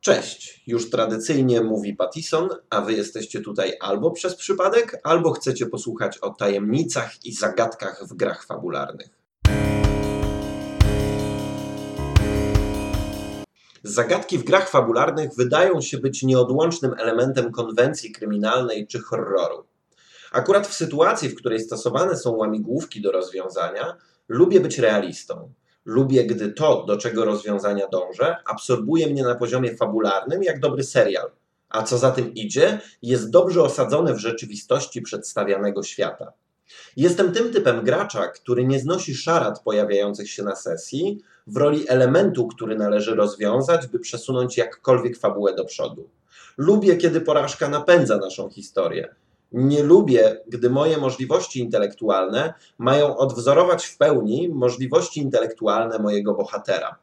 Cześć, już tradycyjnie mówi Pattison, a wy jesteście tutaj albo przez przypadek, albo chcecie posłuchać o tajemnicach i zagadkach w grach fabularnych. Zagadki w grach fabularnych wydają się być nieodłącznym elementem konwencji kryminalnej czy horroru. Akurat w sytuacji, w której stosowane są łamigłówki do rozwiązania, lubię być realistą. Lubię, gdy to, do czego rozwiązania dążę, absorbuje mnie na poziomie fabularnym, jak dobry serial. A co za tym idzie, jest dobrze osadzone w rzeczywistości przedstawianego świata. Jestem tym typem gracza, który nie znosi szarat pojawiających się na sesji w roli elementu, który należy rozwiązać, by przesunąć jakkolwiek fabułę do przodu. Lubię, kiedy porażka napędza naszą historię. Nie lubię, gdy moje możliwości intelektualne mają odwzorować w pełni możliwości intelektualne mojego bohatera.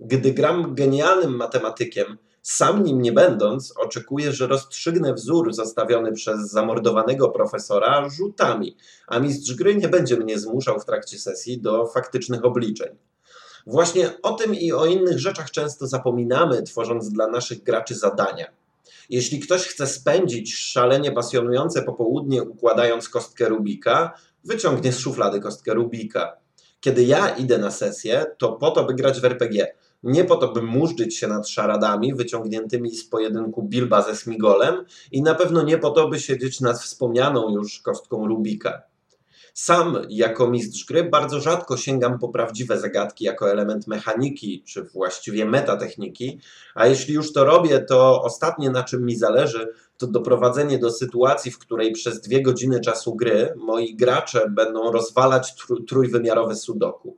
Gdy gram genialnym matematykiem, sam nim nie będąc, oczekuję, że rozstrzygnę wzór zostawiony przez zamordowanego profesora rzutami, a mistrz gry nie będzie mnie zmuszał w trakcie sesji do faktycznych obliczeń. Właśnie o tym i o innych rzeczach często zapominamy, tworząc dla naszych graczy zadania. Jeśli ktoś chce spędzić szalenie pasjonujące popołudnie układając kostkę Rubika, wyciągnie z szuflady kostkę Rubika. Kiedy ja idę na sesję, to po to, by grać w RPG. Nie po to, by murzyć się nad szaradami wyciągniętymi z pojedynku Bilba ze Smigolem i na pewno nie po to, by siedzieć nad wspomnianą już kostką Rubika. Sam jako mistrz gry bardzo rzadko sięgam po prawdziwe zagadki jako element mechaniki, czy właściwie metatechniki, a jeśli już to robię, to ostatnie na czym mi zależy, to doprowadzenie do sytuacji, w której przez dwie godziny czasu gry moi gracze będą rozwalać trójwymiarowe sudoku.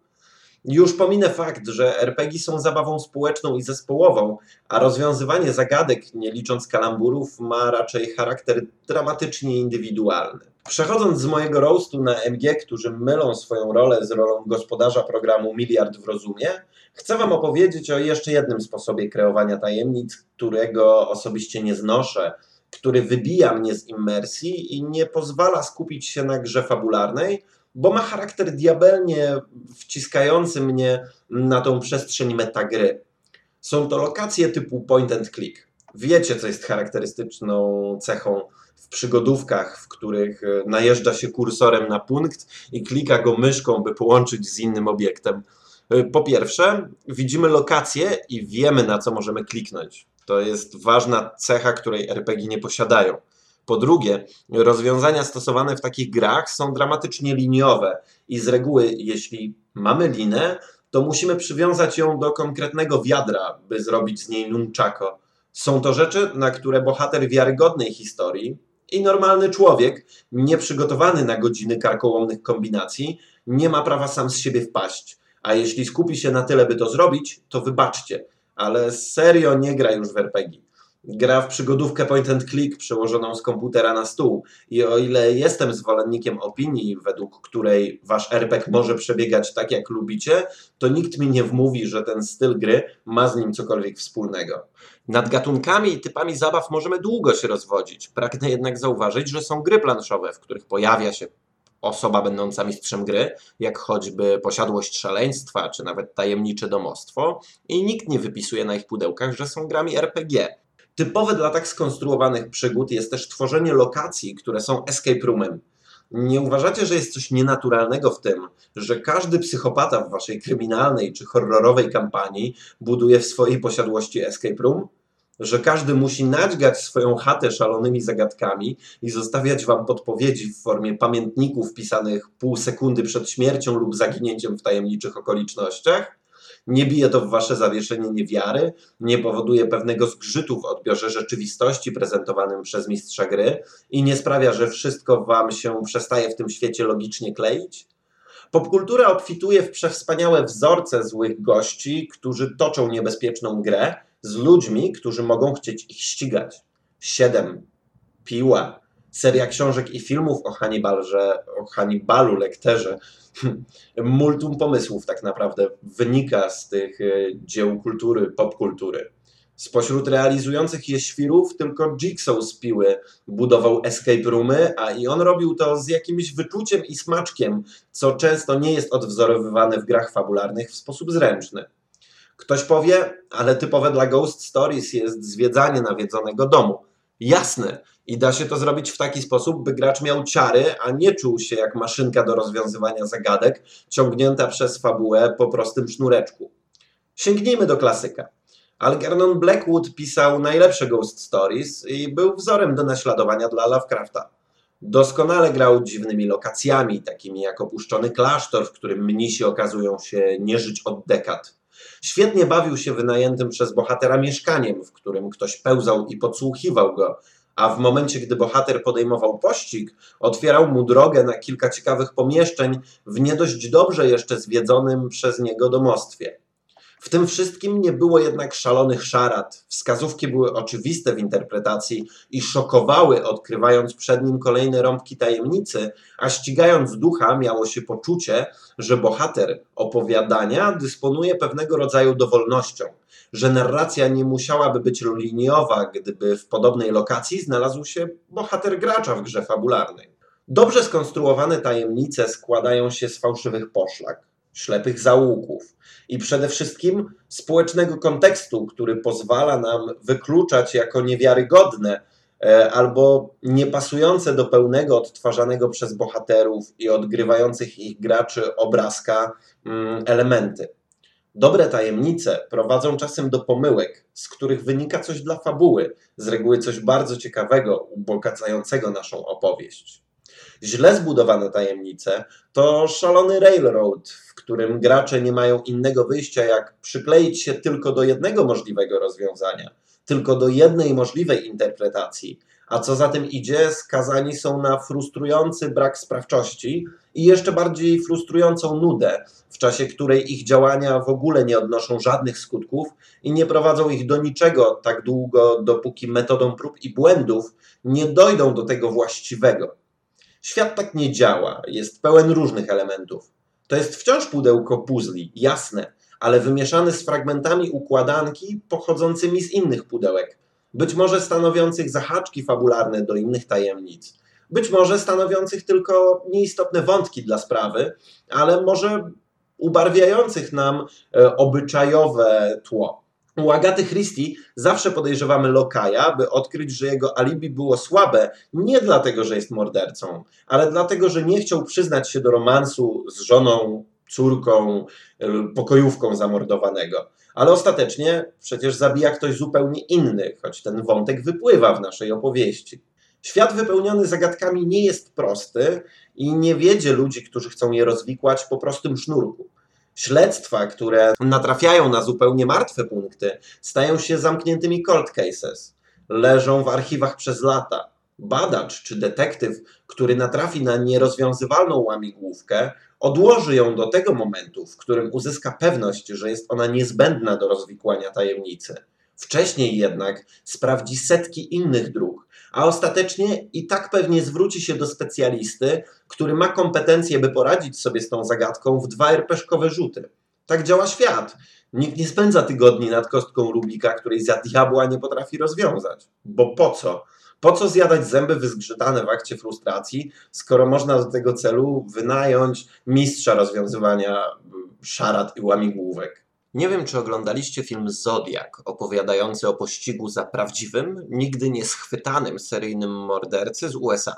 Już pominę fakt, że RPG są zabawą społeczną i zespołową, a rozwiązywanie zagadek, nie licząc kalamburów, ma raczej charakter dramatycznie indywidualny. Przechodząc z mojego roastu na MG, którzy mylą swoją rolę z rolą gospodarza programu Miliard w Rozumie, chcę Wam opowiedzieć o jeszcze jednym sposobie kreowania tajemnic, którego osobiście nie znoszę, który wybija mnie z immersji i nie pozwala skupić się na grze fabularnej, bo ma charakter diabelnie wciskający mnie na tą przestrzeń metagry. Są to lokacje typu point and click. Wiecie, co jest charakterystyczną cechą w przygodówkach, w których e, najeżdża się kursorem na punkt i klika go myszką, by połączyć z innym obiektem. E, po pierwsze, widzimy lokację i wiemy, na co możemy kliknąć. To jest ważna cecha, której RPG nie posiadają. Po drugie, rozwiązania stosowane w takich grach są dramatycznie liniowe i z reguły, jeśli mamy linę, to musimy przywiązać ją do konkretnego wiadra, by zrobić z niej nunchako. Są to rzeczy, na które bohater wiarygodnej historii i normalny człowiek, nieprzygotowany na godziny karkołomnych kombinacji, nie ma prawa sam z siebie wpaść. A jeśli skupi się na tyle, by to zrobić, to wybaczcie, ale serio nie gra już w RPG gra w przygodówkę point and click przełożoną z komputera na stół. I o ile jestem zwolennikiem opinii, według której wasz RPG może przebiegać tak, jak lubicie, to nikt mi nie wmówi, że ten styl gry ma z nim cokolwiek wspólnego. Nad gatunkami i typami zabaw możemy długo się rozwodzić. Pragnę jednak zauważyć, że są gry planszowe, w których pojawia się osoba będąca mistrzem gry, jak choćby posiadłość szaleństwa, czy nawet tajemnicze domostwo, i nikt nie wypisuje na ich pudełkach, że są grami RPG. Typowe dla tak skonstruowanych przygód jest też tworzenie lokacji, które są escape roomem. Nie uważacie, że jest coś nienaturalnego w tym, że każdy psychopata w waszej kryminalnej czy horrorowej kampanii buduje w swojej posiadłości escape room? Że każdy musi nadźgać swoją chatę szalonymi zagadkami i zostawiać wam podpowiedzi w formie pamiętników pisanych pół sekundy przed śmiercią lub zaginięciem w tajemniczych okolicznościach? Nie bije to w wasze zawieszenie niewiary, nie powoduje pewnego zgrzytu w odbiorze rzeczywistości prezentowanym przez mistrza gry i nie sprawia, że wszystko wam się przestaje w tym świecie logicznie kleić? Popkultura obfituje w przewspaniałe wzorce złych gości, którzy toczą niebezpieczną grę z ludźmi, którzy mogą chcieć ich ścigać. Siedem, Piła, seria książek i filmów o Hannibalze, o Hannibalu, lekterze, multum pomysłów tak naprawdę wynika z tych e, dzieł kultury, popkultury. Spośród realizujących je świrów tylko Jigsaw z Piły budował escape roomy, a i on robił to z jakimś wyczuciem i smaczkiem, co często nie jest odwzorowywane w grach fabularnych w sposób zręczny. Ktoś powie, ale typowe dla Ghost Stories jest zwiedzanie nawiedzonego domu. Jasne, i da się to zrobić w taki sposób, by gracz miał ciary, a nie czuł się jak maszynka do rozwiązywania zagadek, ciągnięta przez fabułę po prostym sznureczku. Sięgnijmy do klasyka. Algernon Blackwood pisał najlepsze Ghost Stories i był wzorem do naśladowania dla Lovecrafta. Doskonale grał dziwnymi lokacjami, takimi jak opuszczony klasztor, w którym mnisi okazują się nie żyć od dekad. Świetnie bawił się wynajętym przez bohatera mieszkaniem, w którym ktoś pełzał i podsłuchiwał go, a w momencie, gdy bohater podejmował pościg, otwierał mu drogę na kilka ciekawych pomieszczeń w nie dość dobrze jeszcze zwiedzonym przez niego domostwie. W tym wszystkim nie było jednak szalonych szarad. Wskazówki były oczywiste w interpretacji i szokowały, odkrywając przed nim kolejne rąbki tajemnicy, a ścigając ducha miało się poczucie, że bohater opowiadania dysponuje pewnego rodzaju dowolnością, że narracja nie musiałaby być liniowa, gdyby w podobnej lokacji znalazł się bohater gracza w grze fabularnej. Dobrze skonstruowane tajemnice składają się z fałszywych poszlak, ślepych zaułków i przede wszystkim społecznego kontekstu, który pozwala nam wykluczać jako niewiarygodne e, albo niepasujące do pełnego odtwarzanego przez bohaterów i odgrywających ich graczy obrazka mm, elementy. Dobre tajemnice prowadzą czasem do pomyłek, z których wynika coś dla fabuły, z reguły coś bardzo ciekawego, ubogacającego naszą opowieść. Źle zbudowane tajemnice to szalony railroad, w którym gracze nie mają innego wyjścia, jak przykleić się tylko do jednego możliwego rozwiązania, tylko do jednej możliwej interpretacji, a co za tym idzie, skazani są na frustrujący brak sprawczości i jeszcze bardziej frustrującą nudę, w czasie której ich działania w ogóle nie odnoszą żadnych skutków i nie prowadzą ich do niczego tak długo, dopóki metodą prób i błędów nie dojdą do tego właściwego. Świat tak nie działa, jest pełen różnych elementów. To jest wciąż pudełko puzli, jasne, ale wymieszane z fragmentami układanki pochodzącymi z innych pudełek, być może stanowiących zahaczki fabularne do innych tajemnic, być może stanowiących tylko nieistotne wątki dla sprawy, ale może ubarwiających nam e, obyczajowe tło. U Agaty Christie zawsze podejrzewamy Lokaja, by odkryć, że jego alibi było słabe nie dlatego, że jest mordercą, ale dlatego, że nie chciał przyznać się do romansu z żoną, córką, y, pokojówką zamordowanego. Ale ostatecznie przecież zabija ktoś zupełnie inny, choć ten wątek wypływa w naszej opowieści. Świat wypełniony zagadkami nie jest prosty i nie wiedzie ludzi, którzy chcą je rozwikłać po prostym sznurku. Śledztwa, które natrafiają na zupełnie martwe punkty, stają się zamkniętymi cold cases. Leżą w archiwach przez lata. Badacz czy detektyw, który natrafi na nierozwiązywalną łamigłówkę, odłoży ją do tego momentu, w którym uzyska pewność, że jest ona niezbędna do rozwikłania tajemnicy. Wcześniej jednak sprawdzi setki innych dróg, a ostatecznie i tak pewnie zwróci się do specjalisty, który ma kompetencje, by poradzić sobie z tą zagadką w dwa rpeszkowe rzuty. Tak działa świat. Nikt nie spędza tygodni nad kostką Rubika, której za diabła nie potrafi rozwiązać. Bo po co? Po co zjadać zęby wyzgrzytane w akcie frustracji, skoro można do tego celu wynająć mistrza rozwiązywania szarat i łamigłówek? Nie wiem, czy oglądaliście film Zodiak, opowiadający o pościgu za prawdziwym, nigdy nie schwytanym seryjnym mordercy z USA.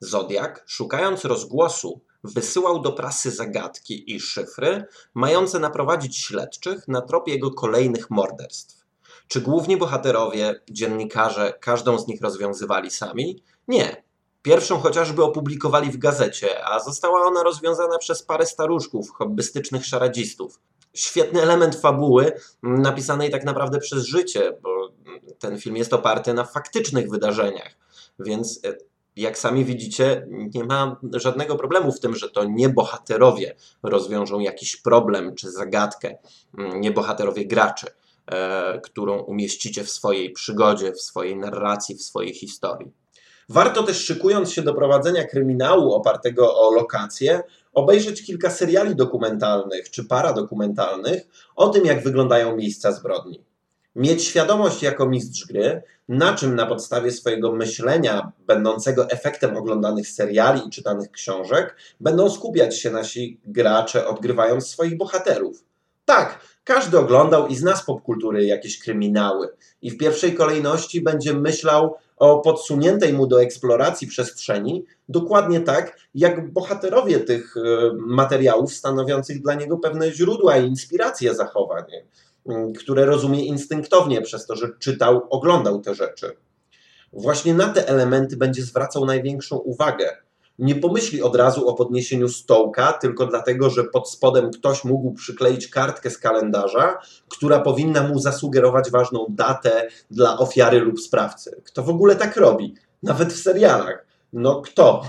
Zodiak, szukając rozgłosu, wysyłał do prasy zagadki i szyfry, mające naprowadzić śledczych na trop jego kolejnych morderstw. Czy główni bohaterowie, dziennikarze, każdą z nich rozwiązywali sami? Nie. Pierwszą chociażby opublikowali w gazecie, a została ona rozwiązana przez parę staruszków, hobbystycznych szaradzistów świetny element fabuły, napisanej tak naprawdę przez życie, bo ten film jest oparty na faktycznych wydarzeniach. Więc e, jak sami widzicie, nie ma żadnego problemu w tym, że to nie bohaterowie rozwiążą jakiś problem czy zagadkę, nie bohaterowie graczy, którą umieścicie w swojej przygodzie, w swojej narracji, w swojej historii. Warto też szykując się do prowadzenia kryminału opartego o lokacje, obejrzeć kilka seriali dokumentalnych czy paradokumentalnych o tym, jak wyglądają miejsca zbrodni. Mieć świadomość jako mistrz gry, na czym na podstawie swojego myślenia, będącego efektem oglądanych seriali i czytanych książek, będą skupiać się nasi gracze, odgrywając swoich bohaterów. Tak, każdy oglądał i zna z popkultury jakieś kryminały i w pierwszej kolejności będzie myślał o podsuniętej mu do eksploracji przestrzeni, dokładnie tak, jak bohaterowie tych e, materiałów stanowiących dla niego pewne źródła i inspiracje zachowań, m, które rozumie instynktownie przez to, że czytał, oglądał te rzeczy. Właśnie na te elementy będzie zwracał największą uwagę. Nie pomyśli od razu o podniesieniu stołka, tylko dlatego, że pod spodem ktoś mógł przykleić kartkę z kalendarza, która powinna mu zasugerować ważną datę dla ofiary lub sprawcy. Kto w ogóle tak robi? Nawet w serialach. No kto?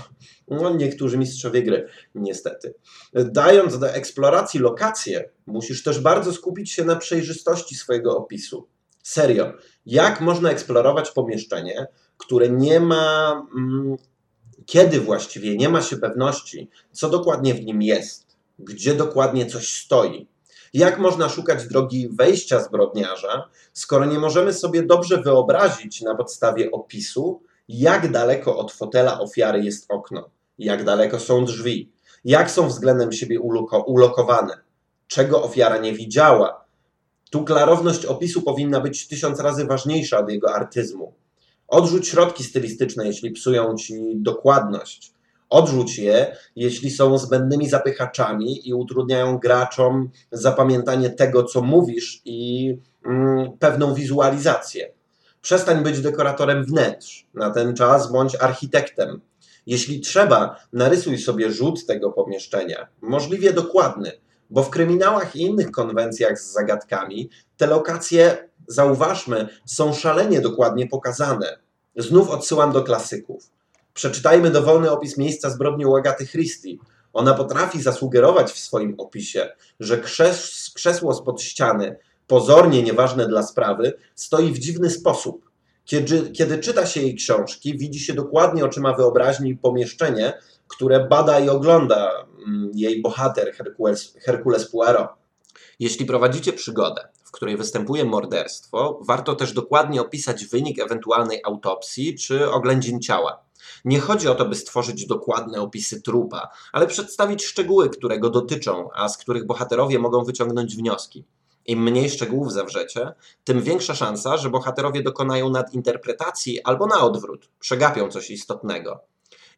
No, niektórzy mistrzowie gry, niestety. Dając do eksploracji lokacje, musisz też bardzo skupić się na przejrzystości swojego opisu. Serio, jak można eksplorować pomieszczenie, które nie ma. Mm, kiedy właściwie nie ma się pewności, co dokładnie w nim jest, gdzie dokładnie coś stoi. Jak można szukać drogi wejścia zbrodniarza, skoro nie możemy sobie dobrze wyobrazić na podstawie opisu, jak daleko od fotela ofiary jest okno, jak daleko są drzwi, jak są względem siebie uloko ulokowane, czego ofiara nie widziała. Tu klarowność opisu powinna być tysiąc razy ważniejsza od jego artyzmu. Odrzuć środki stylistyczne, jeśli psują ci dokładność. Odrzuć je, jeśli są zbędnymi zapychaczami i utrudniają graczom zapamiętanie tego, co mówisz i mm, pewną wizualizację. Przestań być dekoratorem wnętrz. Na ten czas bądź architektem. Jeśli trzeba, narysuj sobie rzut tego pomieszczenia, możliwie dokładny, bo w kryminałach i innych konwencjach z zagadkami te lokacje, zauważmy, są szalenie dokładnie pokazane. Znów odsyłam do klasyków. Przeczytajmy dowolny opis miejsca zbrodni u Agaty Christie. Ona potrafi zasugerować w swoim opisie, że krzes krzesło spod ściany, pozornie nieważne dla sprawy, stoi w dziwny sposób. Kiedy, kiedy czyta się jej książki, widzi się dokładnie oczyma wyobraźni pomieszczenie, które bada i ogląda mm, jej bohater Herkules, Herkules. Jeśli prowadzicie przygodę, której występuje morderstwo, warto też dokładnie opisać wynik ewentualnej autopsji czy oględzin ciała. Nie chodzi o to, by stworzyć dokładne opisy trupa, ale przedstawić szczegóły, które go dotyczą, a z których bohaterowie mogą wyciągnąć wnioski. Im mniej szczegółów zawrzecie, tym większa szansa, że bohaterowie dokonają nadinterpretacji albo na odwrót, przegapią coś istotnego.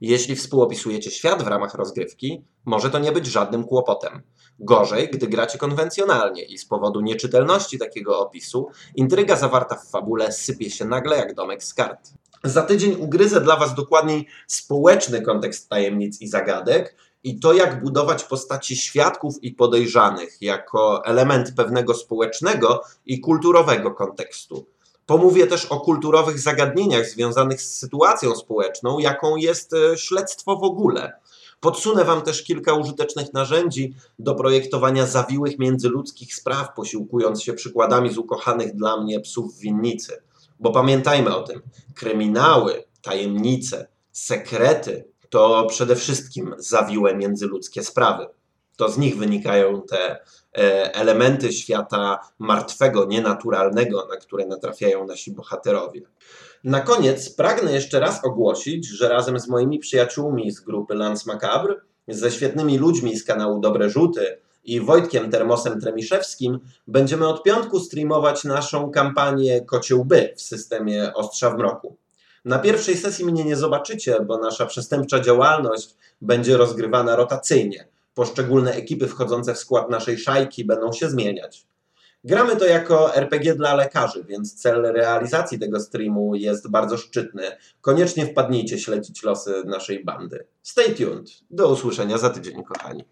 Jeśli współopisujecie świat w ramach rozgrywki, może to nie być żadnym kłopotem. Gorzej, gdy gracie konwencjonalnie i z powodu nieczytelności takiego opisu, intryga zawarta w fabule sypie się nagle jak domek z kart. Za tydzień ugryzę dla Was dokładniej społeczny kontekst tajemnic i zagadek i to, jak budować postaci świadków i podejrzanych jako element pewnego społecznego i kulturowego kontekstu. Pomówię też o kulturowych zagadnieniach związanych z sytuacją społeczną, jaką jest e, śledztwo w ogóle. Podsunę Wam też kilka użytecznych narzędzi do projektowania zawiłych międzyludzkich spraw, posiłkując się przykładami z ukochanych dla mnie psów w winnicy. Bo pamiętajmy o tym, kryminały, tajemnice, sekrety to przede wszystkim zawiłe międzyludzkie sprawy. To z nich wynikają te e, elementy świata martwego, nienaturalnego, na które natrafiają nasi bohaterowie. Na koniec pragnę jeszcze raz ogłosić, że razem z moimi przyjaciółmi z grupy Lance Macabre, ze świetnymi ludźmi z kanału Dobre Rzuty i Wojtkiem Termosem Tremiszewskim będziemy od piątku streamować naszą kampanię Kociełby w systemie Ostrza w Mroku. Na pierwszej sesji mnie nie zobaczycie, bo nasza przestępcza działalność będzie rozgrywana rotacyjnie. Poszczególne ekipy wchodzące w skład naszej szajki będą się zmieniać. Gramy to jako RPG dla lekarzy, więc cel realizacji tego streamu jest bardzo szczytny. Koniecznie wpadnijcie śledzić losy naszej bandy. Stay tuned. Do usłyszenia za tydzień, kochani.